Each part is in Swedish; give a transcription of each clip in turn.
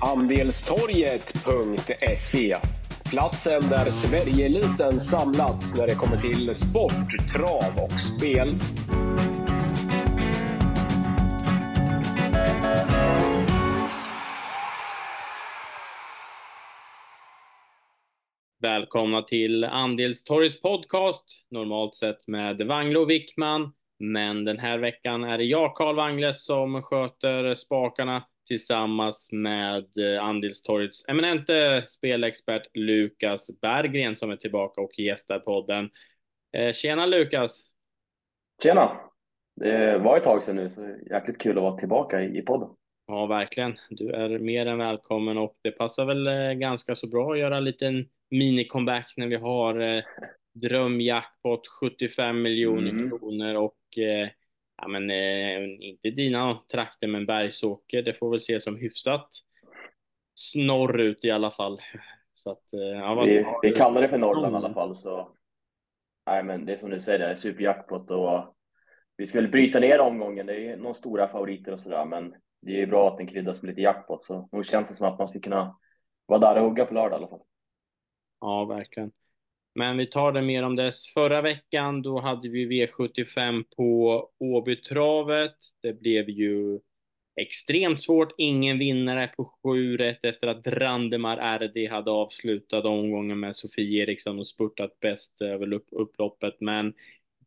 Andelstorget.se Platsen där Sverigeeliten samlats när det kommer till sport, trav och spel. Välkomna till Andelstorgets podcast, normalt sett med Wangle och Wickman. Men den här veckan är det jag, Karl Wangle, som sköter spakarna tillsammans med eh, Andelstorgets eminente spelexpert Lukas Berggren som är tillbaka och gästar podden. Eh, tjena Lukas! Tjena! Det var ett tag sedan nu, så jäkligt kul att vara tillbaka i podden. Ja, verkligen. Du är mer än välkommen och det passar väl eh, ganska så bra att göra en liten mini-comeback när vi har drömjackpot 75 miljoner mm. kronor och ja, men eh, inte dina trakter, men Bergsåker, det får väl ses som hyfsat norrut i alla fall. Så att, eh, ja, vi, vi kallar det för Norrland i alla fall, så nej, men det är som du säger, det är superjackpot och vi skulle bryta ner omgången. Det är några stora favoriter och sådär, men det är bra att den kryddas med lite jackpot, så nog känns det som att man ska kunna vara där och hugga på lördag i alla fall. Ja, verkligen. Men vi tar det mer om dess. Förra veckan då hade vi V75 på Åbytravet. Det blev ju extremt svårt. Ingen vinnare på 7 rätt efter att Randemar RD hade avslutat omgången med Sofie Eriksson och spurtat bäst över upploppet. Men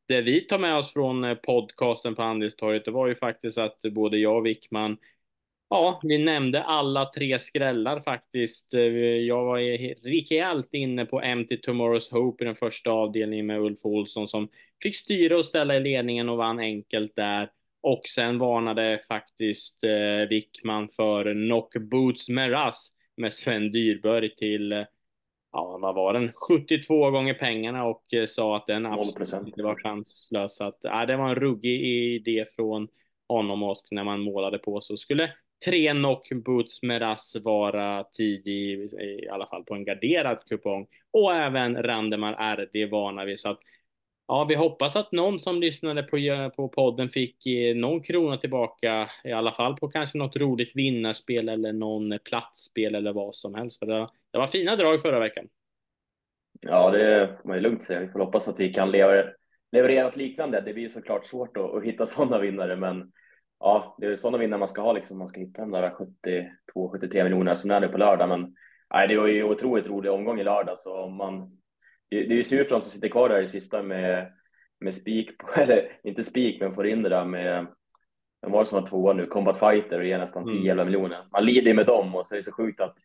det vi tar med oss från podcasten på Andelstorget, det var ju faktiskt att både jag och Wickman Ja, vi nämnde alla tre skrällar faktiskt. Eh, jag var rejält inne på Empty Tomorrow's Hope i den första avdelningen med Ulf Olsson som fick styra och ställa i ledningen och vann enkelt där. Och sen varnade faktiskt eh, Wickman för Knock Boots Meras med Sven Dyrberg till, eh, ja vad var den, 72 gånger pengarna och sa att den absolut inte var chanslös. Att, äh, det var en ruggig idé från honom och när man målade på så skulle tre knockboots med Rasvara tidig, i alla fall på en garderad kupong. Och även Randemar RD varnar vi. Så att, ja, vi hoppas att någon som lyssnade på, på podden fick eh, någon krona tillbaka, i alla fall på kanske något roligt vinnarspel eller någon platsspel eller vad som helst. Det var, det var fina drag förra veckan. Ja, det får man ju lugnt säga. Vi får hoppas att vi kan leverera, leverera något liknande. Det blir ju såklart svårt att, att hitta sådana vinnare, men ja, det är sådana vinnare man ska ha liksom. Man ska hitta de där 72-73 miljoner som är nu på lördag. Men nej, det var ju otroligt rolig omgång i lördag så man. Det, det är ju surt för de som sitter kvar där i sista med med spik på, eller inte spik, men får in det där med. De var som var tvåa nu, Combat Fighter och ger nästan 10-11 mm. miljoner. Man lider med dem och så är det så sjukt att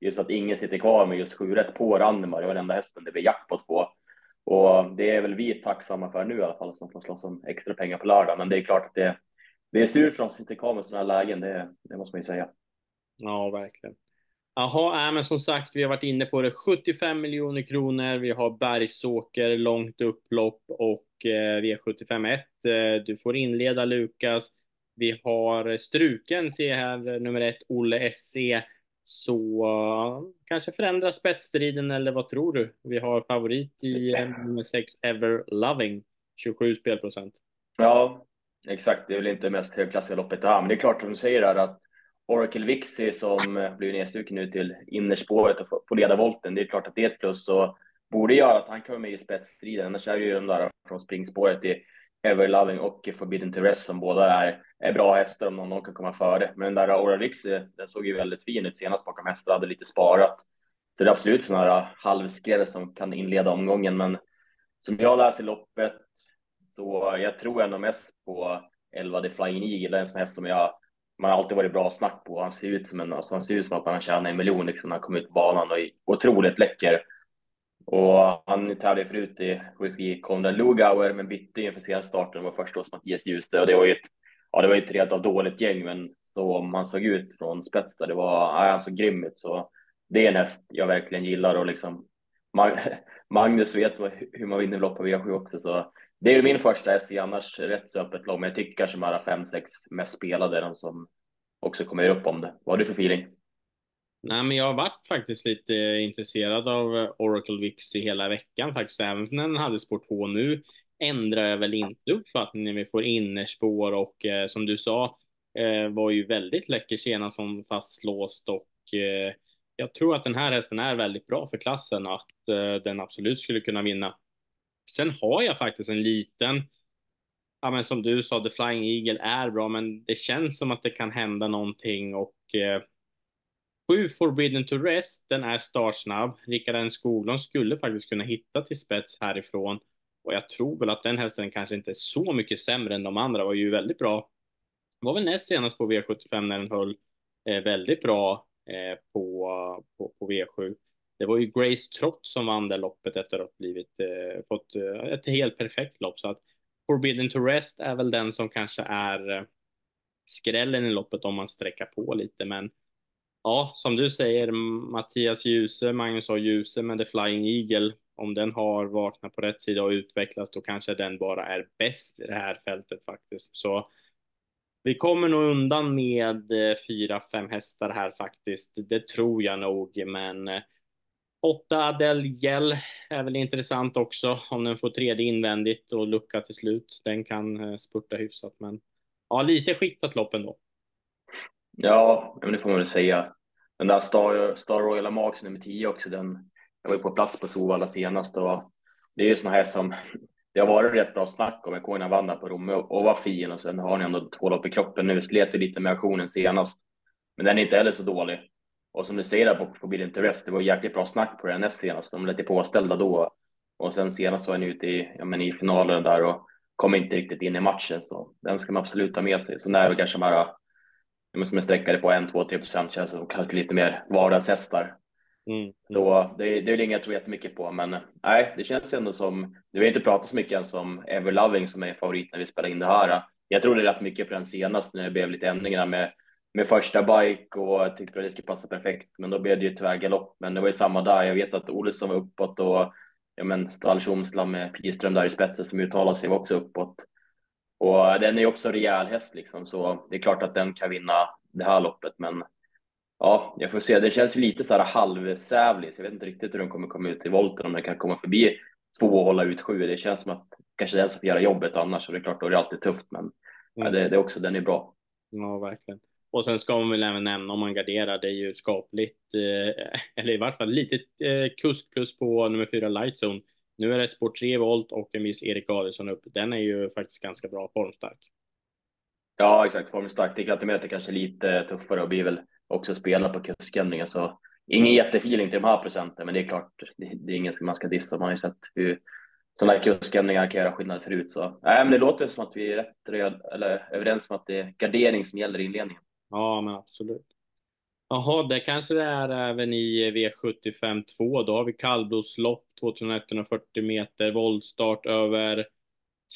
just att ingen sitter kvar med just sju rätt på Randemar i varenda hästen det blir jackpot på. Och det är väl vi tacksamma för nu i alla fall som får slåss om extra pengar på lördag. Men det är klart att det, det är surt för de som sitter kvar med sådana här lägen, det, det måste man ju säga. Ja, verkligen. Jaha, äh, men som sagt, vi har varit inne på det. 75 miljoner kronor. Vi har Bergsåker, långt upplopp och eh, V75 1. Eh, du får inleda Lukas. Vi har struken, se här, nummer ett, Olle SC. Så uh, kanske förändra spetsstriden eller vad tror du? Vi har favorit i uh, nummer 6, Ever Loving, 27 spelprocent. Ja, Exakt, det är väl inte mest högklassiga loppet det här, men det är klart som du säger där att Oracle Vixie som eh, blir nedstruken nu till innerspåret och får leda volten, det är klart att det är ett plus och borde göra att han kommer med i spetsstriden. Annars är det ju de där från springspåret i Everloving och Forbidden to Rest som båda är, är bra hästar om någon, någon kan komma före. Men den där Oracle Vixie, den såg ju väldigt fin ut senast bakom hästar, hade lite sparat. Så det är absolut sådana här halvskräll som kan inleda omgången, men som jag läser loppet så jag tror ändå mest på 11 The Flying Eagle, en sån häst som jag man har alltid varit bra snack på. Han ser ut som en, alltså han ser ut som att han tjänar en miljon liksom när han kommer ut på banan och är otroligt läcker. Och han tävlade förut i regi Konrad Lugauer, men bytte inför senaste starten och var först hos Mattias Djuse och det var ju ett, ja, det var ju ett rent av dåligt gäng, men så om han såg ut från spets där, det var, ja, han såg grym ut, så det är en häst jag verkligen gillar och liksom Magnus vet hur man vinner lopp på V7 också, så det är ju min första häst i annars rätt så öppet lag, men jag tycker kanske de här fem, sex mest spelade, de som också kommer upp om det. Vad har du för feeling? Nej, men jag har varit faktiskt lite intresserad av eh, Oracle Vix i hela veckan faktiskt, även när den hade spår 2 nu ändrar jag väl inte uppfattningen. när vi får innerspår och eh, som du sa, eh, var ju väldigt läcker senast som fastlåst och eh, jag tror att den här hästen är väldigt bra för klassen att eh, den absolut skulle kunna vinna. Sen har jag faktiskt en liten, ja men som du sa, The Flying Eagle är bra, men det känns som att det kan hända någonting och eh, Sju Forbidden to Rest, den är startsnabb. Rickard N Skoglund skulle faktiskt kunna hitta till spets härifrån och jag tror väl att den hästen kanske inte är så mycket sämre än de andra, var ju väldigt bra. Var väl näst senast på V75 när den höll eh, väldigt bra eh, på, på, på V7. Det var ju Grace Trott som vann det loppet efter att ha blivit, eh, fått eh, ett helt perfekt lopp. Så att Forbidden to Rest är väl den som kanske är eh, skrällen i loppet om man sträcker på lite. Men ja, som du säger, Mattias Djuse, Magnus har Djuse med The Flying Eagle. Om den har vaknat på rätt sida och utvecklats, då kanske den bara är bäst i det här fältet faktiskt. Så vi kommer nog undan med eh, fyra, fem hästar här faktiskt. Det tror jag nog, men eh, åtta Adele Gell är väl intressant också om den får tredje invändigt och lucka till slut. Den kan eh, spurta hyfsat, men ja, lite skiktat lopp ändå. Ja, men det får man väl säga. Den där Star, Star Royal Amax nummer 10 också, den jag var ju på plats på Sovalla senast och det är ju såna här som det har varit rätt bra snack om. Jag kommer ihåg vann på Romme och var fin och sen har ni ändå två lopp i kroppen nu. Slet ju lite med aktionen senast, men den är inte heller så dålig. Och som du säger där på Forbidden Terrest, det var jäkligt bra snack på den näst senast. De lät påställda då och sen senast var han ute i, ja, men i finalen där och kom inte riktigt in i matchen. Så den ska man absolut ta med sig. Så när vi kanske bara, som jag sträckade på 1, 2, 3 procent känns som kanske lite mer vardagshästar. Mm, mm. Så det, det är väl inget jag tror jättemycket på, men nej, det känns ändå som, vi har inte pratat så mycket ens om Everloving som är favorit när vi spelar in det här. Jag trodde rätt mycket på den senast när det blev lite ändringar med, med första bike och tyckte att det skulle passa perfekt, men då blev det ju tyvärr galopp. Men det var ju samma där. Jag vet att Olsson var uppåt och ja, men Stall Tjomsland med Piström där i spetsen som uttalar sig var också uppåt. Och den är ju också rejäl häst liksom, så det är klart att den kan vinna det här loppet, men ja, jag får se. Det känns lite så här halvsävlig, så jag vet inte riktigt hur de kommer komma ut i volten, om den kan komma förbi två och hålla ut sju. Det känns som att kanske den som får göra jobbet annars, och det är klart, då är det alltid tufft, men mm. ja, det, det är också, den är bra. Ja, verkligen. Och sen ska man väl även nämna om man garderar, det är ju skapligt, eh, eller i vart fall lite eh, kusk plus på nummer fyra Lightzone. Nu är det sport 3 volt och en viss Erik Adielsson upp. Den är ju faktiskt ganska bra formstark. Ja, exakt. Formstark. Det kan möta kanske lite tuffare och blir väl också spela på kuskändringar. Så ingen jättefeeling till de här procenten, men det är klart, det, det är ingen som man ska dissa. Man har ju sett hur sådana här kuskändringar kan göra skillnad förut. Så nej, men det låter som att vi är rätt röd, eller överens om att det är gardering som gäller i inledningen. Ja, men absolut. Jaha, det kanske det är även i V75 2. Då har vi kallblodslopp 2140 meter, voltstart över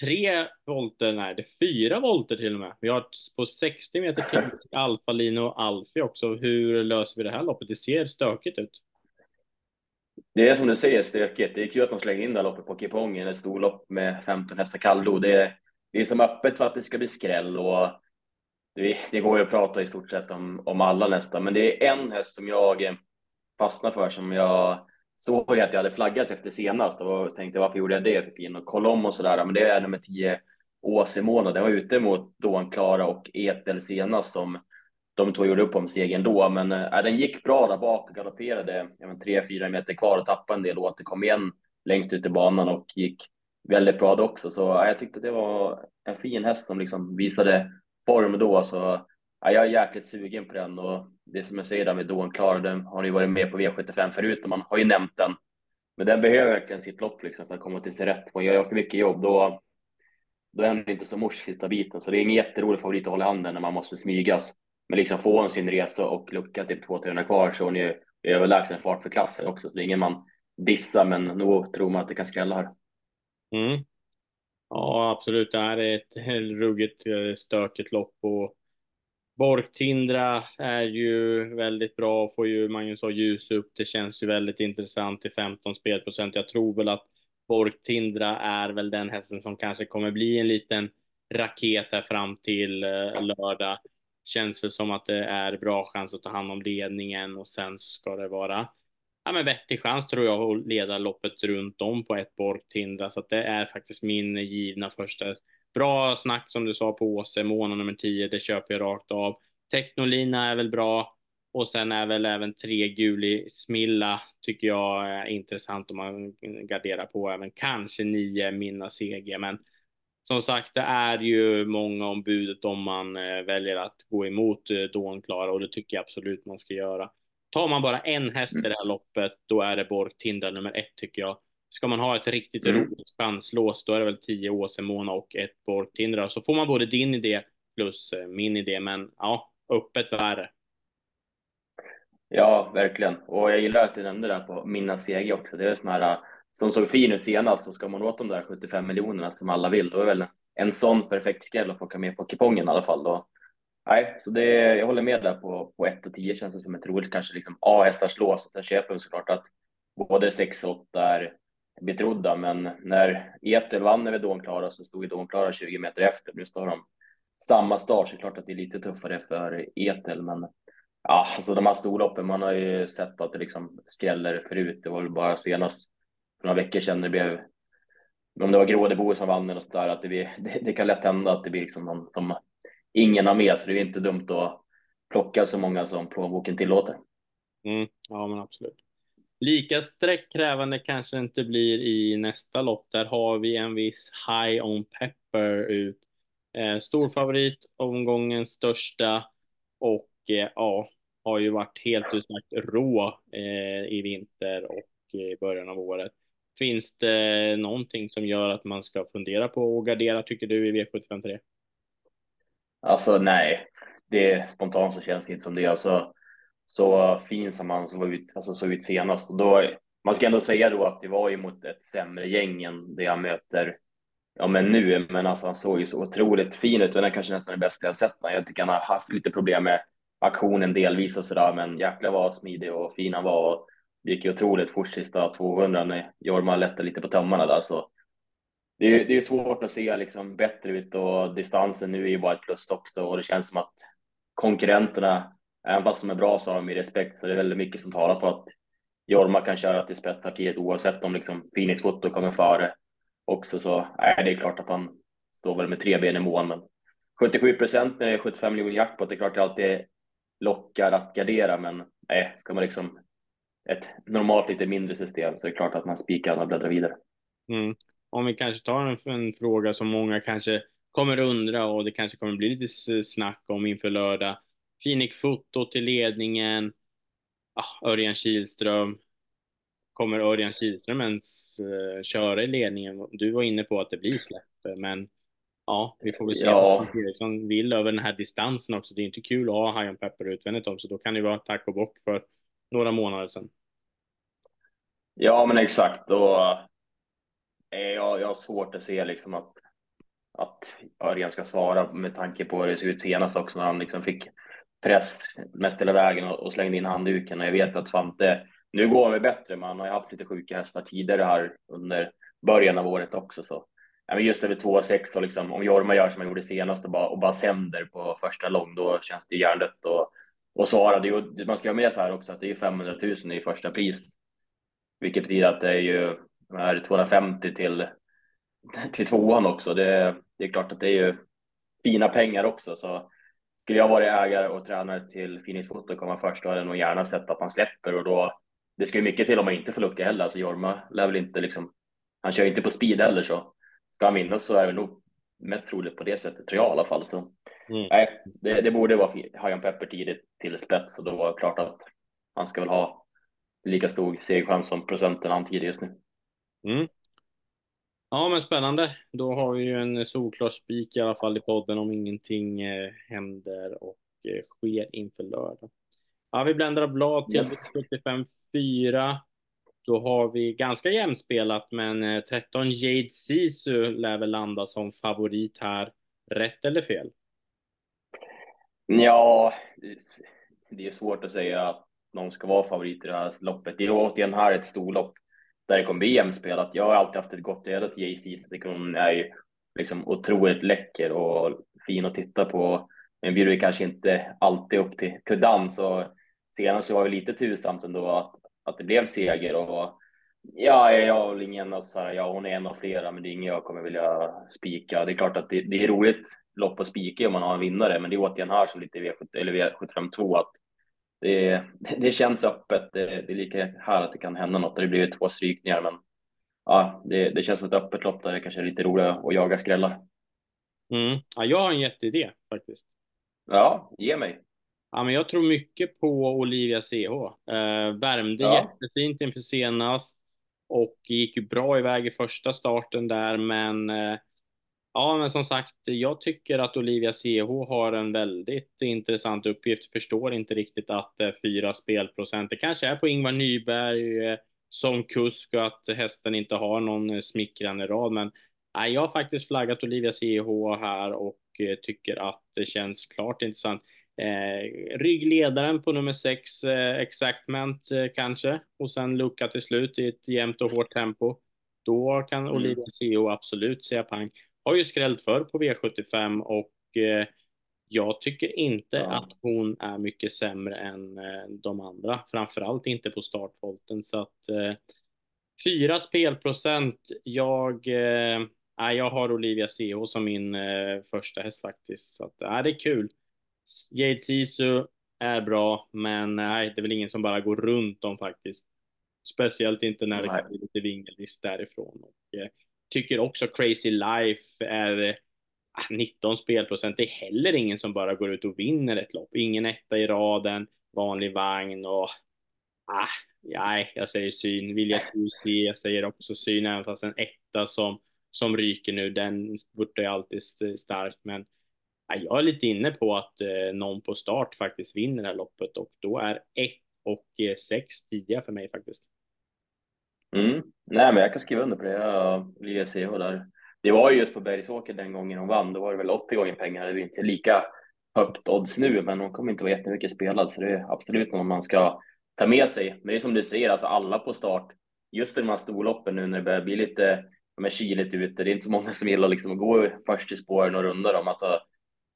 tre volter, nej det är fyra volter till och med. Vi har på 60 meter till Alfa-Lino och Alfi också. Hur löser vi det här loppet? Det ser stökigt ut. Det är som du säger stökigt. Det är kul att de slänger in det här loppet på kupongen, ett storlopp med 15 hästar kallblod. Det är, det är som öppet för att det ska bli skräll och det, går ju att prata i stort sett om, om alla nästan, men det är en häst som jag eh, fastnar för som jag såg att jag hade flaggat efter senast och tänkte varför gjorde jag det Fick in och kolla om och sådär. Men det är nummer 10 Åsemona. Den var ute mot Dån Klara och Etel senast som de två gjorde upp om segern då. Men äh, den gick bra där bak och galopperade 3-4 meter kvar och tappade en del och återkom igen längst ut i banan och gick väldigt bra också. Så äh, jag tyckte det var en fin häst som liksom visade form då. Så ja, jag är jäkligt sugen på den och det som jag säger där med Dawn Klar, den har ju varit med på V75 förut och man har ju nämnt den. Men den behöver verkligen sitt lopp liksom för att komma till sin rätt. Och gör jag mycket jobb då, då är det inte så mors sitta biten. Så det är ingen jätterolig favorit att hålla i handen när man måste smygas. Men liksom får hon sin resa och lucka typ 200-300 kvar så är hon ju överlägsen fart för klassen också. Så det är ingen man dissar, men nog tror man att det kan skrälla här. Mm. Ja, absolut. Det här är ett ruggigt eh, stökigt lopp och Borktindra är ju väldigt bra, får ju Magnus ha ljus upp. Det känns ju väldigt intressant till 15 spelprocent. Jag tror väl att Borktindra är väl den hästen som kanske kommer bli en liten raket här fram till eh, lördag. Känns väl som att det är bra chans att ta hand om ledningen och sen så ska det vara ja, men vettig chans tror jag att leda loppet runt om på ett Borktindra så att det är faktiskt min givna första bra snack som du sa på Åse, månad nummer 10, det köper jag rakt av. Technolina är väl bra. Och sen är väl även tre guli Smilla tycker jag är intressant om man garderar på även kanske nio Minna CG. Men som sagt, det är ju många om budet om man eh, väljer att gå emot eh, Dånklara och det tycker jag absolut man ska göra. Tar man bara en häst i det här loppet, då är det Borg nummer ett tycker jag. Ska man ha ett riktigt mm. roligt chanslås, då är det väl 10 Åsemona och ett Borg Tindra. Så får man både din idé plus eh, min idé, men ja, öppet värre. Ja, verkligen. Och jag gillar att du nämnde det på Minna Seger också. Det är sån här som såg fin ut senast så ska man åt de där 75 miljonerna som alla vill, då är väl en sån perfekt skräll att plocka med på kupongen i alla fall. Då. Nej, så det, jag håller med där på, på 1 och 10 känns det som ett roligt kanske liksom A-hästars lås och sen köper vi såklart att både 6 och 8 är betrodda, men när Etel vann över Dånklara så stod ju Dånklara 20 meter efter. Nu står de samma start, så det är klart att det är lite tuffare för Etel, men ja, alltså de här storloppen, man har ju sett att det liksom skräller förut. Det var väl bara senast för några veckor sedan det blev om det var Grådebo som vann eller sådär, att det, blir, det, det, kan lätt hända att det blir liksom någon som ingen har med, så det är inte dumt att plocka så många som plånboken tillåter. Mm, ja, men absolut. Lika sträckkrävande kanske det inte blir i nästa lopp. Där har vi en viss High on Pepper ut. Eh, stor favorit, omgångens största och eh, ja, har ju varit helt utsagt rå eh, i vinter och i början av året. Finns det någonting som gör att man ska fundera på att gardera tycker du i V753? Alltså nej, det spontant så känns det inte som det. Alltså, så fin som han såg ut, alltså, såg ut senast. Och då, man ska ändå säga då att det var ju mot ett sämre gäng än det jag möter ja, men nu. Men alltså, han såg ju så otroligt fin ut och den är kanske nästan det bästa jag sett. Jag tycker han har haft lite problem med aktionen delvis och sådär, men jäklar vad smidig och fin han var. Och det gick ju otroligt fort sista 200 när Jorma lättade lite på tömmarna där. Så det är, det är svårt att se liksom bättre ut och distansen nu är ju bara ett plus också och det känns som att konkurrenterna, även fast de är bra så har de ju respekt så det är väldigt mycket som talar på att Jorma kan köra till spetspartiet oavsett om liksom Phoenix Foto kommer före också så är det är klart att han står väl med tre ben i mån. men 77 procent när det är 75 miljoner jackpot, det är klart det alltid lockar att gardera men nej, ska man liksom ett normalt lite mindre system så är det klart att man spikar och bläddrar vidare. Mm. Om vi kanske tar en, en, fråga som många kanske kommer undra och det kanske kommer bli lite snack om inför lördag. Phoenix Foto till ledningen. Ah, Örjan Kihlström. Kommer Örjan Kihlström ens uh, köra i ledningen? Du var inne på att det blir släpp, men ja, vi får väl se ja. vad Eriksson vill över den här distansen också. Det är inte kul att ha on Pepper utvändigt om, så då kan det vara tack och bock för några månader sedan. Ja, men exakt. Och, Eh, jag, jag har svårt att se liksom att, att Örjan ska svara med tanke på hur det såg ut senast också när han liksom fick press mest hela vägen och, och slängde in handduken. Och jag vet att Svante, nu går han bättre, men han har ju haft lite sjuka hästar tidigare här under början av året också. Så ja, men just över 2,6 och liksom, om Jorma gör som han gjorde senast och bara, och bara sänder på första lång, då känns det hjärndött. Och, och Sara, det, man ska ha med sig här också att det är 500 000 i första pris vilket betyder att det är ju är 250 till, till tvåan också. Det, det är klart att det är ju fina pengar också. Så skulle jag vara ägare och tränare till Phoenix Foto komma först, då hade jag nog gärna sett att man släpper och då det ska ju mycket till om man inte får lucka heller. Alltså Jorma lär väl inte liksom, han kör inte på speed heller så ska han vinna så är det nog mest troligt på det sättet tror jag i alla fall. Så mm. nej, det, det borde vara Hajan Pepper tidigt till spets och då var det klart att han ska väl ha lika stor segerchans som procenten antyder just nu. Mm. Ja, men spännande. Då har vi ju en solklar spik i alla fall i podden om ingenting eh, händer och eh, sker inför lördag. Ja, vi bländar blad till yes. 75-4. Då har vi ganska jämspelat, men eh, 13 Jade Sisu lär väl landa som favorit här. Rätt eller fel? Ja, det är svårt att säga någon ska vara favorit i det här loppet. Det är återigen här ett storlopp där det kommer bli jämspelat. Jag har alltid haft ett gott öga till JC, så hon är ju liksom otroligt läcker och fin att titta på. Men bjuder kanske inte alltid upp till, till dans och senast så var det lite tursamt ändå att, att det blev seger och Ja, jag har väl ingen, här, ja hon är en av flera, men det är ingen jag kommer vilja spika. Det är klart att det, det är roligt lopp att spika om man har en vinnare, men det är återigen här som lite V7, V75 2 att det, det känns öppet. Det, det är lika här att det kan hända något det blir två strykningar, men ja, det, det känns som ett öppet lopp där det kanske är lite roligare att jaga skrällar. Mm. Ja, jag har en jätteidé faktiskt. Ja, ge mig. Ja, men jag tror mycket på Olivia CH. Eh, värmde ja. jättefint inför senast och gick ju bra iväg i första starten där, men eh, ja, men som sagt, jag tycker att Olivia CH har en väldigt intressant uppgift. Förstår inte riktigt att eh, fyra spelprocent, det kanske är på Ingvar Nyberg eh, som kusk och att hästen inte har någon eh, smickrande rad, men nej, jag har faktiskt flaggat Olivia CH här och tycker att det känns klart intressant. Eh, ryggledaren på nummer sex, eh, Exactment eh, kanske, och sen lucka till slut i ett jämnt och hårt tempo. Då kan mm. Olivia CO absolut säga pang. Har ju skrällt förr på V75 och eh, jag tycker inte ja. att hon är mycket sämre än eh, de andra, framförallt inte på startvolten. Så att eh, fyra spelprocent. Jag, eh, jag har Olivia CO som min eh, första häst faktiskt, så att, äh, det är kul. Jade Sisu är bra, men nej, det är väl ingen som bara går runt dem faktiskt. Speciellt inte när det blir lite vingelrisk därifrån. Och, eh, tycker också Crazy Life är ah, 19 spelprocent. Det är heller ingen som bara går ut och vinner ett lopp. Ingen etta i raden, vanlig vagn och ah, nej, jag säger syn. Vilja Tusi, jag säger också syn, även fast en etta som, som ryker nu, den spurtar ju alltid starkt, men ah, jag är lite inne på att eh, någon på start faktiskt vinner det här loppet och då är 1 och eh, 6 tidiga för mig faktiskt. Mm. Nej, men jag kan skriva under på det. Jag blir CH där. Det var ju just på Bergsåker den gången hon vann. Då var det väl 80 gånger pengar. Det är inte lika högt odds nu, men hon kommer inte vara jättemycket spelad, så det är absolut något man ska ta med sig. Men det är som du säger, alltså alla på start, just i de här storloppen nu när det börjar bli lite med kyligt ute. Det är inte så många som gillar liksom att gå först i spåren och runda dem. Alltså,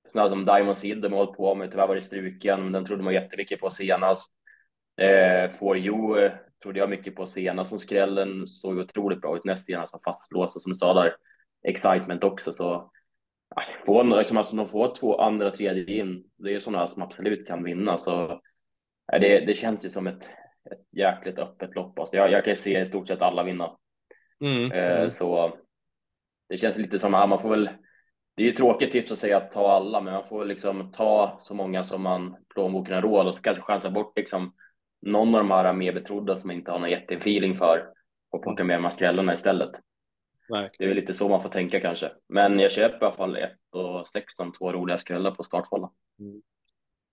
sådana som Diamond Seed de har hållit på med. Tyvärr var det struken, men den trodde man jättemycket på senast. Eh, For You trodde jag mycket på senast som skrällen såg otroligt bra ut näst senast var fastlåst och som du sa där excitement också så få liksom att de får två andra tredje in. Det är sådana som absolut kan vinna så det, det känns ju som ett, ett jäkligt öppet lopp. Alltså jag, jag kan se i stort sett alla vinna. Mm. Eh, så det känns lite som att man får väl det är ju tråkigt tips att säga att ta alla, men man får liksom ta så många som man plånboken har råd och så kanske chansa bort liksom någon av de här mer betrodda som inte har någon jättefeeling för och plocka med de här skrällarna istället. Verkligen. Det är väl lite så man får tänka kanske. Men jag köper i alla fall ett och sex som två roliga skrällar på startfållan. Mm.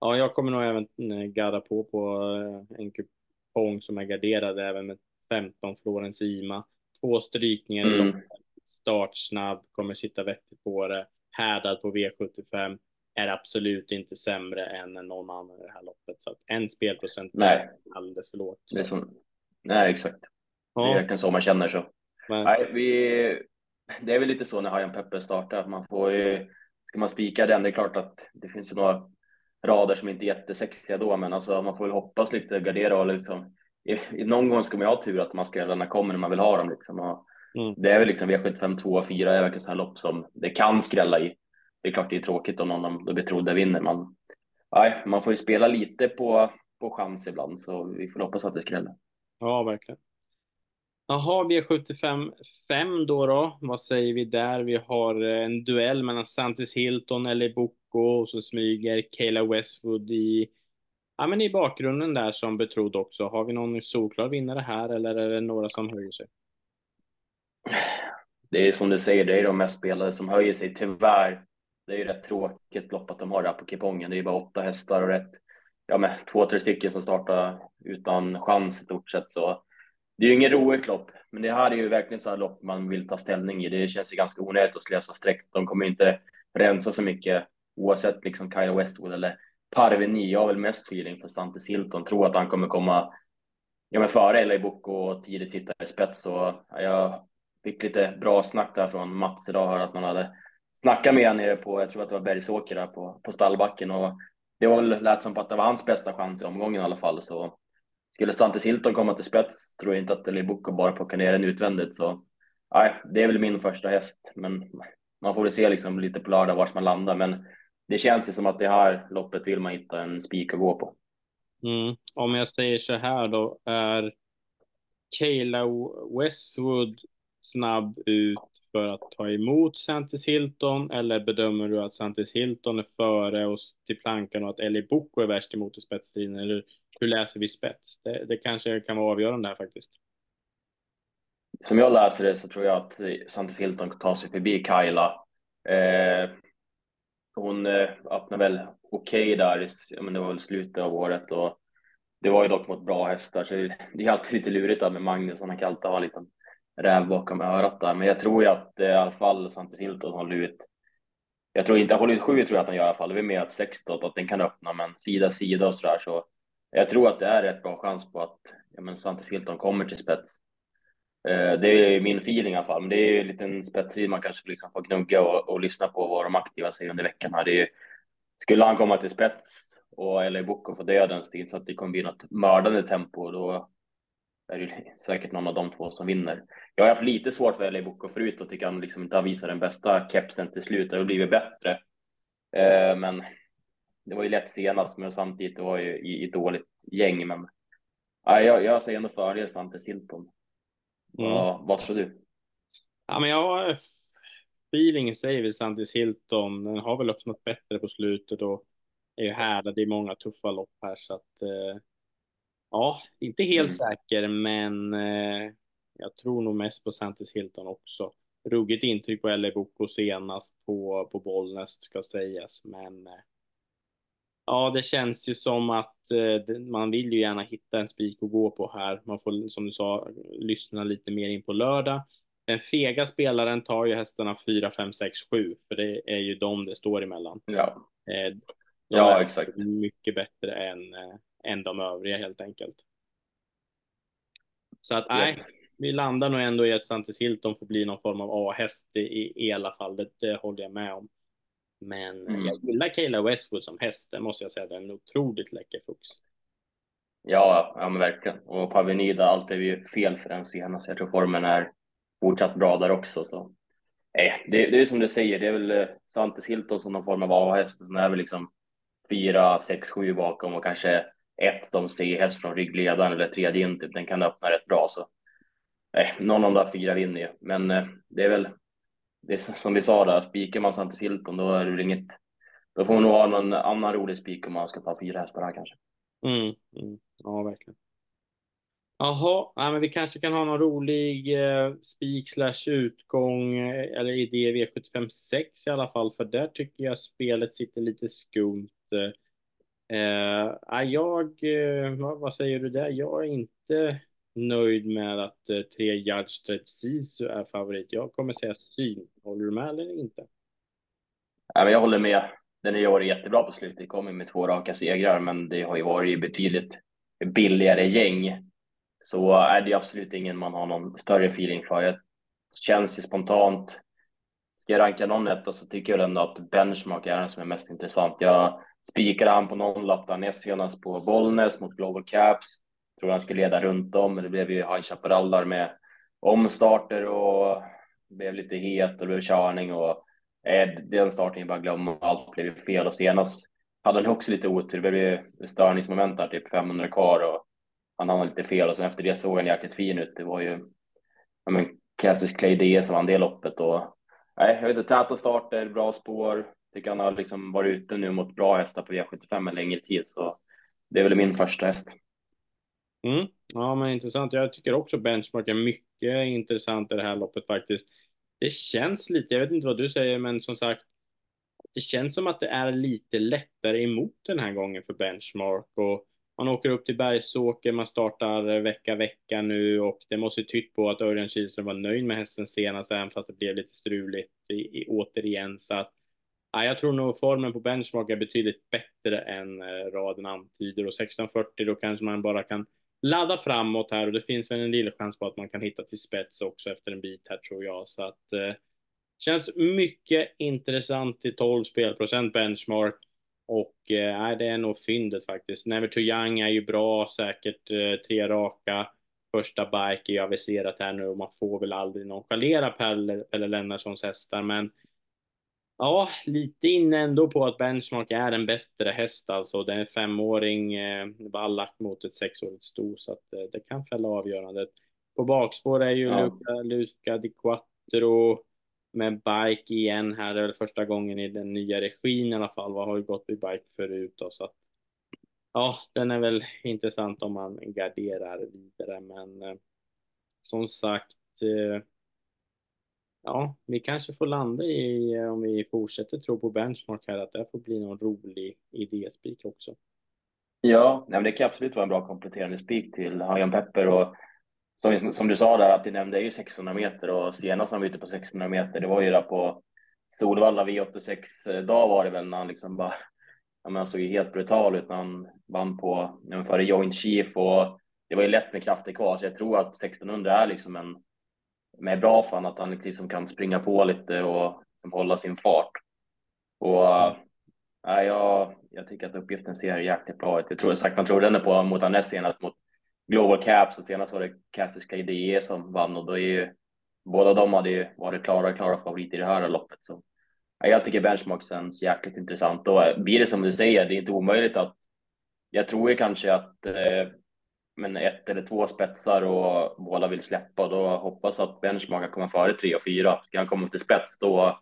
Ja, jag kommer nog även eh, garda på på eh, en kupong som är garderad även med 15 Florens Ima. Två strykningar mm startsnabb, kommer sitta vettigt på det, härdad på V75, är absolut inte sämre än någon annan i det här loppet. Så att en spelprocent Nej. är alldeles för lågt. Det är som... Nej, exakt. Ja. Det är verkligen så man känner så. Men... Nej, vi... Det är väl lite så när Hajan Pepper startar, att man får ju... Ska man spika den, det är klart att det finns ju några rader som inte är jättesexiga då, men alltså man får väl hoppas lite, gardera och liksom... I, någon gång ska man ju ha tur att man ska kommer när man vill ha dem liksom. Och Mm. Det är väl liksom V75 2 och 4 är verkligen sådana lopp som det kan skrälla i. Det är klart det är tråkigt om någon av de betrodda vinner. Man, nej, man får ju spela lite på, på chans ibland så vi får hoppas att det skräller. Ja, verkligen. Jaha, V75 5 då, då. Vad säger vi där? Vi har en duell mellan Santis Hilton, eller Boko och så smyger Kayla Westwood i, ja, men i bakgrunden där som betrodd också. Har vi någon solklar vinnare här eller är det några som höjer sig? det är som du säger, det är de mest spelade som höjer sig. Tyvärr, det är ju rätt tråkigt lopp att de har det här på kupongen. Det är ju bara åtta hästar och rätt, ja men två, tre stycken som startar utan chans i stort sett. Så det är ju inget roligt lopp, men det här är ju verkligen sådana lopp man vill ta ställning i. Det känns ju ganska onödigt att slösa streck. De kommer inte rensa så mycket oavsett liksom Kyle Westwood eller Parveni. Jag har väl mest feeling för Sante Hilton. Tror att han kommer komma ja, men före LA Book och tidigt sitta i spets. Så jag fick lite bra snack där från Mats idag, hör att man hade snackade med nere på, jag tror att det var Bergsåker där på, på stallbacken och det var väl, lät som på att det var hans bästa chans i omgången i alla fall. Så skulle Santis Hilton komma till spets tror jag inte att Lebuco bara plockar ner den utvändigt. Så nej, det är väl min första häst. Men man får väl se liksom lite på lördag vart man landar. Men det känns ju som att det här loppet vill man hitta en spik att gå på. Mm. Om jag säger så här då, är Kayla Westwood snabb ut för att ta emot Santis Hilton eller bedömer du att Santis Hilton är före oss till plankan och att Eli Boko är värst emot i spetsstriden? Eller hur läser vi spets? Det, det kanske kan vara avgörande här faktiskt. Som jag läser det så tror jag att Santis Hilton tar sig förbi Kyla. Eh, hon eh, öppnade väl okej okay där, ja, men det var väl slutet av året och det var ju dock mot bra hästar så det är alltid lite lurigt där med Magnus, han kan alltid ha en liten räv bakom örat där. Men jag tror ju att eh, i alla fall Svante Silton håller ut. Jag tror inte, håller ut sju tror jag att han gör i alla fall. Det är mer att sex då, att den kan öppna, men sida sida och sådär så. Jag tror att det är rätt bra chans på att ja, men Svante Silton kommer till spets. Eh, det är min feeling i alla fall, men det är ju en liten spetstid. man kanske liksom får gnugga och, och lyssna på vad de aktiva säger under veckan här. Det är, skulle han komma till spets och i Boko få dödens tid så att det kommer bli något mördande tempo, då är det säkert någon av de två som vinner. Jag har haft lite svårt för LA Boko förut och tycker han liksom inte har visat den bästa kepsen till slut. Det har blivit bättre. Eh, men det var ju lätt senast, men samtidigt var ju i, i dåligt gäng. Men ja, jag, jag säger ändå fördel Santes Hilton. Mm. Ja, vad tror du? Ja, men jag har feeling säger vi Santis Hilton. Den har väl öppnat bättre på slutet och är ju härdad i många tuffa lopp här så att eh, Ja, inte helt mm. säker, men eh, jag tror nog mest på Santis Hilton också. Ruggigt intryck på LA Boko senast på, på Bollnäs ska sägas, men eh, ja, det känns ju som att eh, man vill ju gärna hitta en spik att gå på här. Man får, som du sa, lyssna lite mer in på lördag. Den fega spelaren tar ju hästarna 4, 5, 6, 7, för det är ju de det står emellan. Ja, eh, ja exakt. Mycket bättre än eh, än de övriga helt enkelt. Så att nej, yes. vi landar nog ändå i att Santis Hilton får bli någon form av A-häst i, i, alla fall. Det, det håller jag med om. Men mm. jag gillar Kayla Westwood som häst, det måste jag säga. Det är en otroligt läcker fux. Ja, ja men verkligen. Och på Avenida, allt blev ju fel för den senast. Jag tror formen är fortsatt bra där också. Så. Nej, det, det är som du säger, det är väl eh, Santis Hilton som någon form av A-häst. Sen är väl liksom fyra, sex, sju bakom och kanske ett de ser helst från ryggledaren eller tredje in, typ, den kan öppna rätt bra. Så nej, någon av de där fyra vinner ju. Men eh, det är väl det är som vi sa där, spikar man Santis Hilton då är det inget. Då får man nog ha någon annan rolig spik om man ska ta fyra hästar här kanske. Mm, mm. Ja, verkligen. Jaha, ja, men vi kanske kan ha någon rolig eh, spik slash utgång eh, eller idé V756 i alla fall, för där tycker jag spelet sitter lite skumt. Eh, Eh, ah, jag, eh, vad säger du där? Jag är inte nöjd med att eh, tre Judge Sisu är favorit. Jag kommer säga syn. Håller du med eller inte? Ja, men jag håller med. Den har ju varit jättebra på slutet. Det kommer med två raka segrar, men det har ju varit betydligt billigare gäng. Så är det absolut ingen man har någon större feeling för. Det känns ju spontant. Ska jag ranka någon etta så tycker jag ändå att Benchmark är den som är mest intressant. Jag spikade han på någon lapp där näst senast på Bollnäs mot Global Caps. Tror han skulle leda runt om, men det blev ju High Chaparral där med omstarter och blev lite het och det blev körning och eh, den starten bara glömma. Allt blev ju fel och senast hade han också lite otur. Det blev ju störningsmoment där, typ 500 kvar och han hamnade lite fel och sen efter det såg han jäkligt fin ut. Det var ju ja, men Cassius Clay D som vann det loppet och nej, jag vet inte, täta starter, bra spår, tycker han har liksom varit ute nu mot bra hästar på V75 en längre tid, så det är väl min första häst. Mm. Ja, men intressant. Jag tycker också benchmark är mycket intressant i det här loppet faktiskt. Det känns lite, jag vet inte vad du säger, men som sagt, det känns som att det är lite lättare emot den här gången för benchmark och man åker upp till Bergsåker, man startar eh, vecka vecka nu och det måste tytt på att Örjan Kihlström var nöjd med hästen senast, även fast det blev lite struligt i, i, återigen. Så att Ja, jag tror nog formen på benchmark är betydligt bättre än eh, raden antyder och 1640 då kanske man bara kan ladda framåt här och det finns väl en liten chans på att man kan hitta till spets också efter en bit här tror jag så att eh, känns mycket intressant till 12 spelprocent benchmark Och eh, det är nog fyndet faktiskt. Never Too Young är ju bra, säkert eh, tre raka. Första bike är ju aviserat här nu och man får väl aldrig nonchalera Pelle, eller Lennartssons hästar, men Ja, lite inne ändå på att Benchmark är en bättre häst alltså. Det är en femåring eh, vallak mot ett sexårigt sto så att eh, det kan fälla avgörandet. På bakspår är ju ja. Luca, Luca Di Quattro med bike igen här. Det är väl första gången i den nya regin i alla fall. Vad har ju gått i bike förut då så att ja, den är väl intressant om man garderar vidare, men eh, som sagt eh, ja, vi kanske får landa i, om vi fortsätter tro på benchmark här, att det får bli någon rolig idéspik också. Ja, nej, men det kan absolut vara en bra kompletterande spik till Hajan Pepper och som, som du sa där att du nämnde är ju 600 meter och senast han var ute på 600 meter, det var ju där på Solvalla V86 eh, dag var det väl när han liksom bara, ja men han såg ju helt brutal ut när han vann på, före Joint Chief och det var ju lätt med krafter kvar så jag tror att 1600 är liksom en med bra för honom, att han liksom kan springa på lite och liksom hålla sin fart. Och äh, jag, jag tycker att uppgiften ser jäkligt bra ut. Jag tror sagt man tror den är på mot Annes senast mot Global Caps och senast var det Castiska IDE som vann och då är ju båda de hade ju varit klara, klara favoriter i det här loppet. Så ja, jag tycker benchmark känns jäkligt intressant och blir det som du säger, det är inte omöjligt att jag tror ju kanske att eh, men ett eller två spetsar och båda vill släppa, då hoppas att benchmark kan komma före tre och fyra. Ska han komma till spets, då,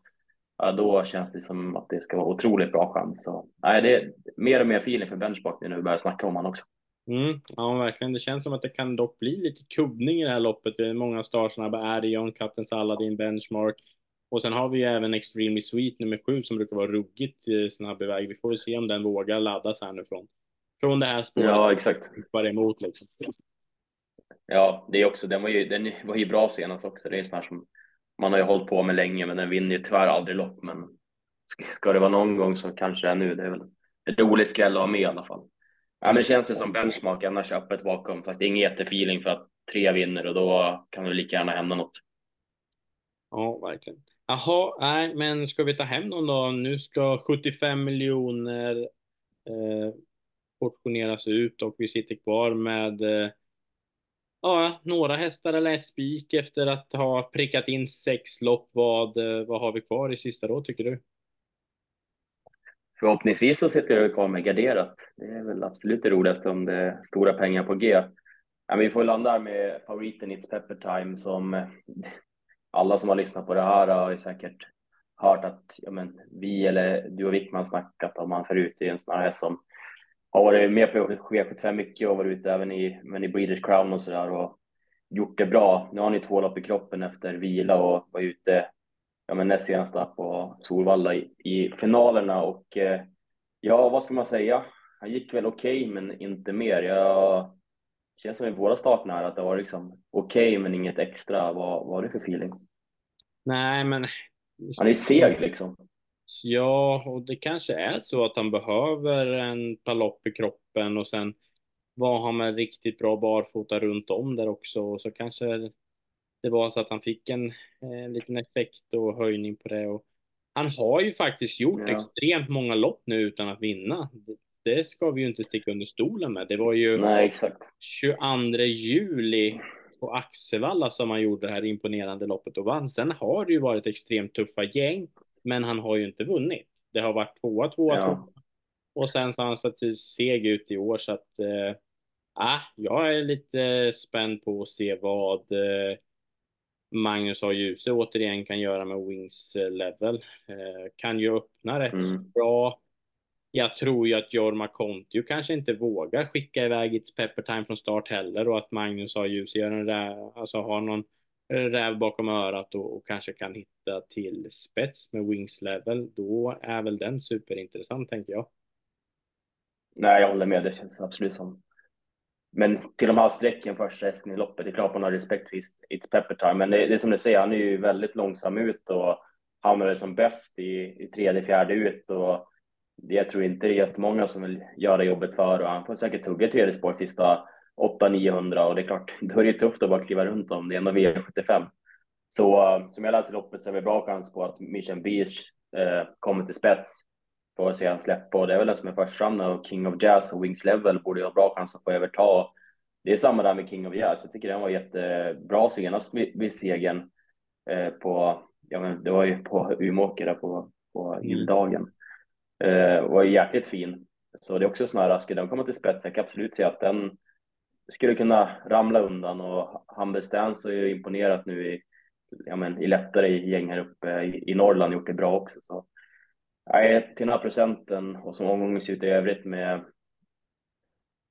ja, då känns det som att det ska vara otroligt bra chans. Så, nej, det är mer och mer feeling för benchmark när vi börjar snacka om honom också. Mm, ja, verkligen. Det känns som att det kan dock bli lite kubbning i det här loppet. Det är många startsnabba, Arion, Captain Saladin, Benchmark. Och sen har vi ju även Extremely Sweet nummer sju som brukar vara ruggigt eh, snabb iväg. Vi får väl se om den vågar laddas här nu från det här spåret. Ja, exakt. Bara emot liksom. Ja, det är också, den var ju, den var ju bra senast också. Det är sånt som man har ju hållit på med länge, men den vinner ju tyvärr aldrig lopp. Men ska det vara någon gång så kanske det är nu. Det är väl en rolig skräll att ha med i alla fall. Ja, men det känns ju som benchmark, annars öppet bakom. Så det är ingen jättefeeling för att tre vinner och då kan det lika gärna hända något. Ja, verkligen. Jaha, nej, men ska vi ta hem någon då? Nu ska 75 miljoner eh, portioneras ut och vi sitter kvar med eh, ja, några hästar eller spik efter att ha prickat in sex lopp. Vad, eh, vad har vi kvar i sista då tycker du? Förhoppningsvis så sitter jag kvar med garderat. Det är väl absolut det roligaste om det är stora pengar på G. Men vi får landa med favoriten It's Pepper Time som eh, alla som har lyssnat på det här har ju säkert hört att ja, men, vi eller du och Wickman snackat om han förut i en sån här häst som har varit med på V75 mycket och varit ute även i, men i Breeders Crown och sådär och gjort det bra. Nu har ni två lopp i kroppen efter vila och var ute ja, men näst senast på Solvalla i, i finalerna och eh, ja, vad ska man säga? Han gick väl okej, okay, men inte mer. Jag känns som i båda starterna här att det var liksom okej, okay, men inget extra. Vad var det för feeling? Nej, men han är seg liksom. Ja, och det kanske är så att han behöver en palopp i kroppen och sen var han med riktigt bra barfota runt om där också och så kanske det var så att han fick en, en liten effekt och höjning på det. Och han har ju faktiskt gjort ja. extremt många lopp nu utan att vinna. Det, det ska vi ju inte sticka under stolen med. Det var ju Nej, exakt. 22 juli på Axevalla som han gjorde det här imponerande loppet och vann. Sen har det ju varit extremt tuffa gäng men han har ju inte vunnit. Det har varit tvåa, tvåa, ja. tvåa. Och sen så har han sett seg ut i år så att äh, jag är lite spänd på att se vad äh, Magnus A. Djuse återigen kan göra med Wings level. Äh, kan ju öppna rätt mm. bra. Jag tror ju att Jorma Kontio kanske inte vågar skicka iväg It's Pepper Time från start heller och att Magnus A. Djuse gör en där, alltså har någon räv bakom örat och, och, kanske kan hitta till spets med wings level, då är väl den superintressant tänker jag. Nej, jag håller med. Det känns absolut som. Men till de här strecken första hästen i loppet, det är klart man har respekt för It's Pepper Time, men det, det är som du säger, han är ju väldigt långsam ut och hamnade som bäst i, i tredje, fjärde ut och jag tror inte det är jättemånga som vill göra jobbet för och han får säkert tugga tredje spår sista 800-900 och det är klart, då är det tufft att bara kliva runt om det är ändå V75. Så uh, som jag läser loppet så är det bra chans på att Mission Beach uh, kommer till spets. får se han släppa och det är väl den som är först fram och King of Jazz och Wings Level borde ha bra chans att få överta. Det är samma där med King of Jazz. Jag tycker den var jättebra senast vid, vid segern eh, på, ja men det var ju på Umeåker där på, på mm. Illdagen. Eh, var jäkligt fin. Så det är också sån här, skulle den komma till spets, jag kan absolut se att den skulle kunna ramla undan och Humble Stance har ju imponerat nu i, ja men, i lättare gäng här uppe i, i Norrland, gjort det bra också. Så Nej, till den här procenten och som omgången ser ut i övrigt med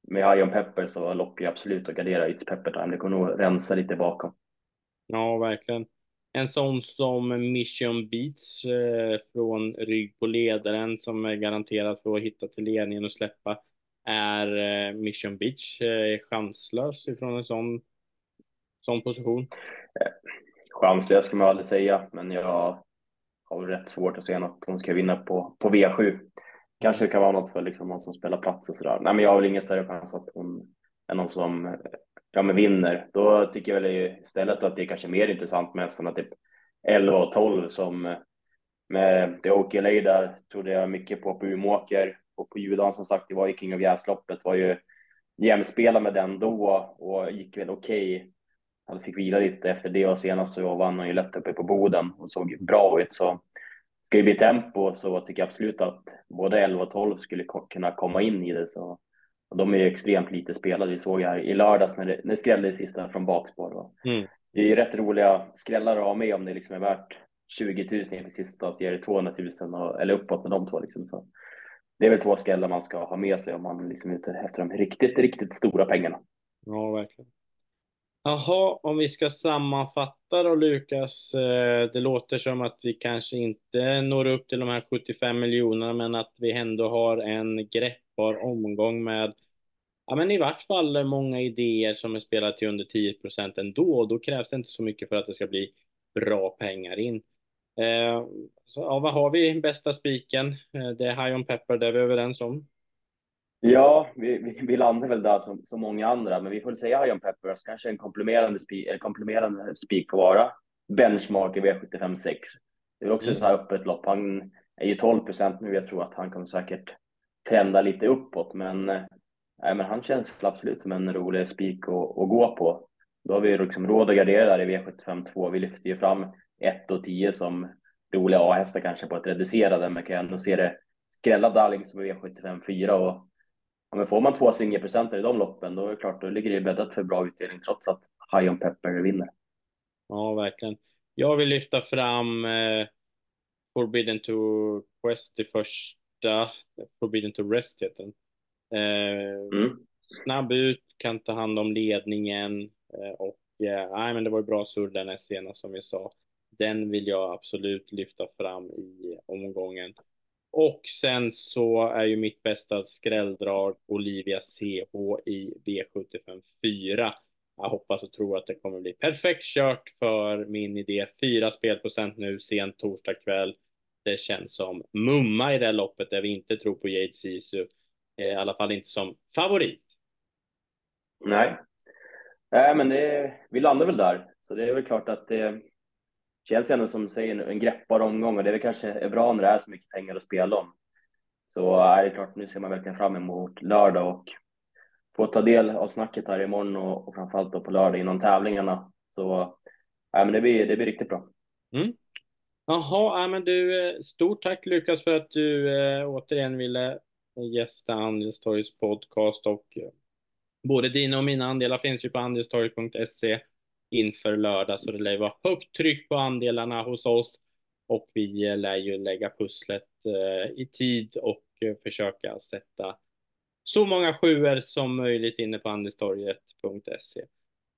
med Ion Pepper så lockar jag absolut att gardera It's Pepper Time. Det kommer nog rensa lite bakom. Ja, verkligen. En sån som Mission Beats eh, från rygg på ledaren som är garanterad för att hitta till ledningen och släppa är eh, Mission Beach eh, chanslös ifrån en sån, sån position? Eh, chanslös ska man aldrig säga, men jag har rätt svårt att se något hon ska vinna på, på V7. Kanske det kan vara något för liksom någon som spelar plats och sådär. Nej, men jag har väl ingen större chans att hon är någon som ja, men vinner. Då tycker jag väl istället att det är kanske mer intressant med hästarna typ 11 och 12 som med The Oaky där trodde jag mycket på på Umeåker och på Judan som sagt, det var ju King of Jazz-loppet var ju jämspelad med den då och gick väl okej. Okay. Han fick vila lite efter det och senast så vann han ju lätt uppe på Boden och såg bra ut så ska det bli tempo så tycker jag absolut att både 11 och 12 skulle kunna komma in i det. Så, och de är ju extremt lite spelade. Vi såg här i lördags när det, när det skrällde i sista från bakspår. Mm. Det är ju rätt roliga skrällar att ha med om det liksom är värt 20 000 inför sista så ger det 200 000 och, eller uppåt med de två. Liksom. Så det är väl två skallar man ska ha med sig om man liksom är ute efter de riktigt, riktigt stora pengarna. Ja, verkligen. Jaha, om vi ska sammanfatta då Lukas. Eh, det låter som att vi kanske inte når upp till de här 75 miljonerna, men att vi ändå har en greppbar omgång med Ja, men i vart fall många idéer som är spelade till under 10 procent ändå. Och då krävs det inte så mycket för att det ska bli bra pengar in. Eh, så, ja, vad har vi bästa spiken? Eh, det är High on Pepper, det är vi överens om. Ja, vi, vi, vi landar väl där som, som många andra, men vi får säga Ion Peppers, kanske en kompletterande spik, får vara benchmark i V75 6. Det är också mm. så här öppet lopp. Han är ju 12 procent nu. Jag tror att han kommer säkert trenda lite uppåt, men, äh, men han känns absolut som en rolig spik att, att gå på. Då har vi liksom råd att gardera där i V75 2. Vi lyfter ju fram 1 och 10 som roliga A-hästar kanske på ett reducerade, men kan ändå se det skrälla Darling som är V75 4 och Ja, men får man två singelprocenter i de loppen, då är det klart, då ligger det bäddat för bra utdelning trots att High on Pepper vinner. Ja, verkligen. Jag vill lyfta fram eh, Forbidden to Quest i första, Forbidden to Rest heter den. Eh, mm. Snabb ut, kan ta hand om ledningen eh, och eh, nej, men det var ju bra surr den senast som vi sa. Den vill jag absolut lyfta fram i omgången. Och sen så är ju mitt bästa skrälldrag Olivia CH i V75 4. Jag hoppas och tror att det kommer bli perfekt kört för min idé. Fyra spelprocent nu sent torsdag kväll. Det känns som mumma i det loppet där vi inte tror på Jade Sisu. Eh, I alla fall inte som favorit. Nej, Nej men det, vi landar väl där. Så det är väl klart att det, känns ändå som säger en greppbar omgång och det är väl kanske bra när det är så mycket pengar att spela om. Så är det klart, nu ser man verkligen fram emot lördag och få ta del av snacket här imorgon och, och framförallt då på lördag innan tävlingarna. Så ja, men det, blir, det blir riktigt bra. Mm. Jaha, ja, men du, eh, stort tack Lukas för att du eh, återigen ville eh, gästa Andelstorgs podcast och eh, både dina och mina andelar finns ju på andelstorg.se inför lördag, så det lär vara högt tryck på andelarna hos oss och vi lär ju lägga pusslet eh, i tid och eh, försöka sätta så många sjuor som möjligt inne på andelstorget.se.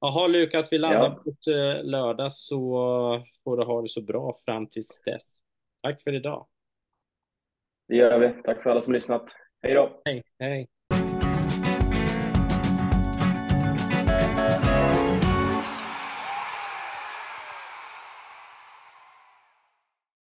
Jaha Lukas, vi laddar ja. på eh, lördag så får du ha det så bra fram tills dess. Tack för idag. Det gör vi. Tack för alla som lyssnat. Hej då. Hej. Hej.